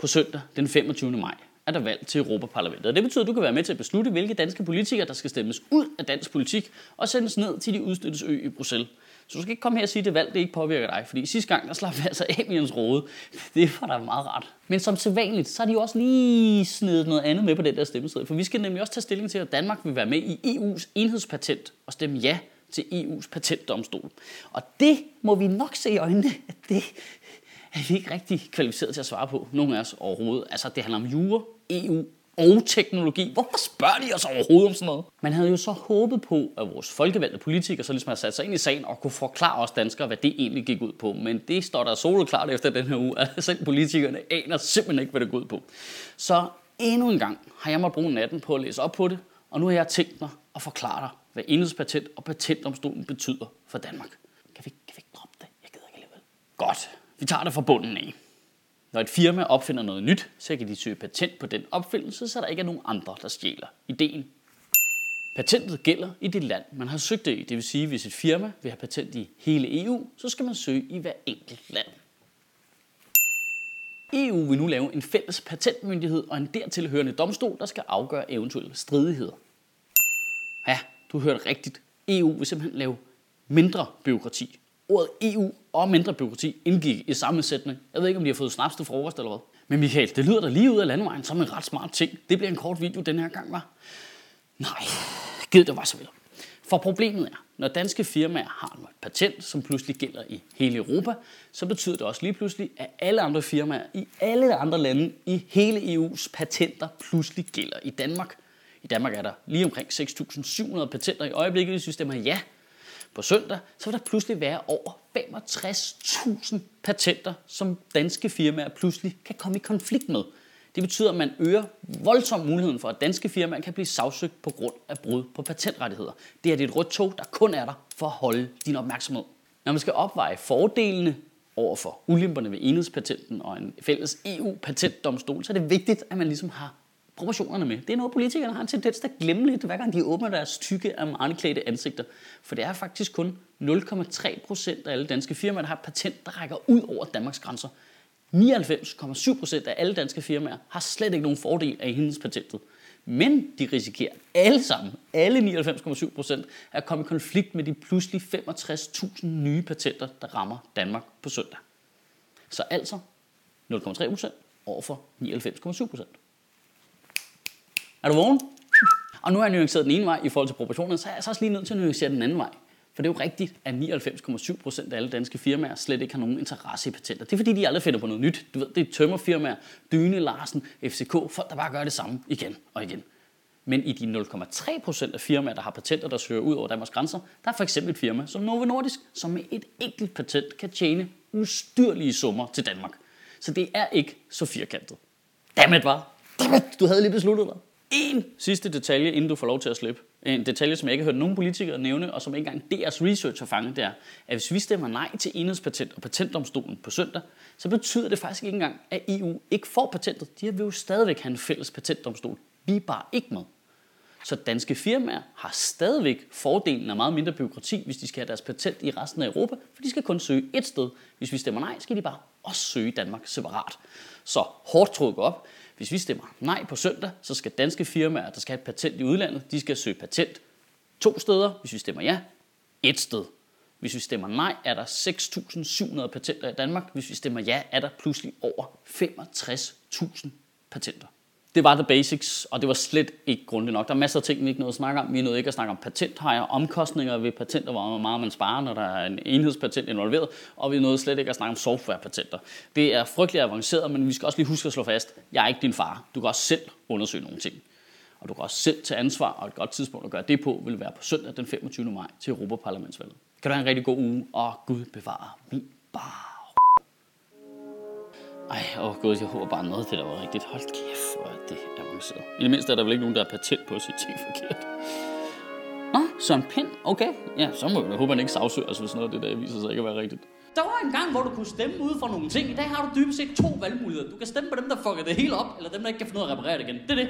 på søndag den 25. maj er der valg til Europaparlamentet. Og det betyder, at du kan være med til at beslutte, hvilke danske politikere, der skal stemmes ud af dansk politik og sendes ned til de udstøttes ø i Bruxelles. Så du skal ikke komme her og sige, at det valg det ikke påvirker dig, fordi sidste gang, der slap vi altså af med Rode. Det var da meget rart. Men som sædvanligt, så har de jo også lige snedet noget andet med på den der stemmeseddel. For vi skal nemlig også tage stilling til, at Danmark vil være med i EU's enhedspatent og stemme ja til EU's patentdomstol. Og det må vi nok se i øjnene, at det er vi ikke rigtig kvalificeret til at svare på, nogen af os overhovedet. Altså, det handler om jure, EU og teknologi. Hvorfor spørger de os overhovedet om sådan noget? Man havde jo så håbet på, at vores folkevalgte politikere så ligesom havde sat sig ind i sagen og kunne forklare os danskere, hvad det egentlig gik ud på. Men det står der soleklart efter den her uge, at selv politikerne aner simpelthen ikke, hvad det går ud på. Så endnu en gang har jeg måttet bruge natten på at læse op på det, og nu har jeg tænkt mig at forklare dig, hvad enhedspatent og patentomstolen betyder for Danmark. Kan vi, kan vi ikke droppe det? Jeg gider ikke alligevel. Godt. Vi tager det fra bunden af. Når et firma opfinder noget nyt, så kan de søge patent på den opfindelse, så der ikke er nogen andre, der stjæler ideen. Patentet gælder i det land, man har søgt det i. Det vil sige, at hvis et firma vil have patent i hele EU, så skal man søge i hver enkelt land. EU vil nu lave en fælles patentmyndighed og en dertilhørende domstol, der skal afgøre eventuelle stridigheder. Ja, du hørte rigtigt. EU vil simpelthen lave mindre byråkrati. Ordet EU og mindre byråkrati indgik i samme sætning. Jeg ved ikke, om de har fået snaps til frokost eller hvad. Men Michael, det lyder da lige ud af landevejen som en ret smart ting. Det bliver en kort video den her gang, var. Nej, gid det var så vel. For problemet er, når danske firmaer har et patent, som pludselig gælder i hele Europa, så betyder det også lige pludselig, at alle andre firmaer i alle andre lande i hele EU's patenter pludselig gælder i Danmark. I Danmark er der lige omkring 6.700 patenter i øjeblikket, hvis vi stemmer ja på søndag, så vil der pludselig være over 65.000 patenter, som danske firmaer pludselig kan komme i konflikt med. Det betyder, at man øger voldsomt muligheden for, at danske firmaer kan blive sagsøgt på grund af brud på patentrettigheder. Det er det et rødt tog, der kun er der for at holde din opmærksomhed. Når man skal opveje fordelene over for ulemperne ved enhedspatenten og en fælles EU-patentdomstol, så er det vigtigt, at man ligesom har proportionerne med. Det er noget, politikerne har en tendens til at glemme lidt, hver gang de åbner deres tykke um, armarniklædte ansigter. For det er faktisk kun 0,3 procent af alle danske firmaer, der har patent, der rækker ud over Danmarks grænser. 99,7 procent af alle danske firmaer har slet ikke nogen fordel af hendes patentet. Men de risikerer alle sammen, alle 99,7 procent, at komme i konflikt med de pludselig 65.000 nye patenter, der rammer Danmark på søndag. Så altså 0,3 procent overfor 99,7 procent. Er du vågen? Og nu har jeg nuanceret den ene vej i forhold til proportionerne, så er jeg så også lige nødt til at nuancere den anden vej. For det er jo rigtigt, at 99,7% af alle danske firmaer slet ikke har nogen interesse i patenter. Det er fordi, de aldrig finder på noget nyt. Du ved, det er tømmerfirmaer, Dyne, Larsen, FCK, folk der bare gør det samme igen og igen. Men i de 0,3% af firmaer, der har patenter, der søger ud over Danmarks grænser, der er for eksempel et firma som Novo Nordisk, som med et enkelt patent kan tjene ustyrlige summer til Danmark. Så det er ikke så firkantet. Dammit, var. Dammit, du havde lige besluttet dig. En sidste detalje, inden du får lov til at slippe. En detalje, som jeg ikke har hørt nogen politikere nævne, og som ikke engang deres research har fanget, det er, at hvis vi stemmer nej til enhedspatent og patentdomstolen på søndag, så betyder det faktisk ikke engang, at EU ikke får patentet. De vil jo stadigvæk have en fælles patentdomstol. Vi er bare ikke med. Så danske firmaer har stadigvæk fordelen af meget mindre byråkrati, hvis de skal have deres patent i resten af Europa, for de skal kun søge et sted. Hvis vi stemmer nej, skal de bare også søge Danmark separat. Så hårdt trukket op. Hvis vi stemmer nej på søndag, så skal danske firmaer, der skal have et patent i udlandet, de skal søge patent to steder. Hvis vi stemmer ja, et sted. Hvis vi stemmer nej, er der 6.700 patenter i Danmark. Hvis vi stemmer ja, er der pludselig over 65.000 patenter. Det var the basics, og det var slet ikke grundigt nok. Der er masser af ting, vi ikke nåede at snakke om. Vi nåede ikke at snakke om patenthajer, omkostninger ved patenter, hvor meget man sparer, når der er en enhedspatent involveret, og vi nåede slet ikke at snakke om softwarepatenter. Det er frygtelig avanceret, men vi skal også lige huske at slå fast, jeg er ikke din far. Du kan også selv undersøge nogle ting. Og du kan også selv tage ansvar, og et godt tidspunkt at gøre det på, vil være på søndag den 25. maj til Europaparlamentsvalget. Kan du have en rigtig god uge, og Gud bevare min bar. Ej, åh oh gud, jeg håber bare noget det der var rigtigt. Hold kæft, hvor er det avanceret. I det mindste er der vel ikke nogen, der er patent på at sige ting forkert. Nå, Søren Pind, okay. Ja, så må jeg håbe, han ikke sagsøger os, hvis noget af det der viser sig ikke at være rigtigt. Der var en gang, hvor du kunne stemme ud for nogle ting. I dag har du dybest set to valgmuligheder. Du kan stemme på dem, der fucker det hele op, eller dem, der ikke kan finde ud af at reparere det igen. Det er det.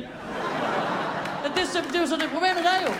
Ja, det, er, det er jo så det problemet der jo.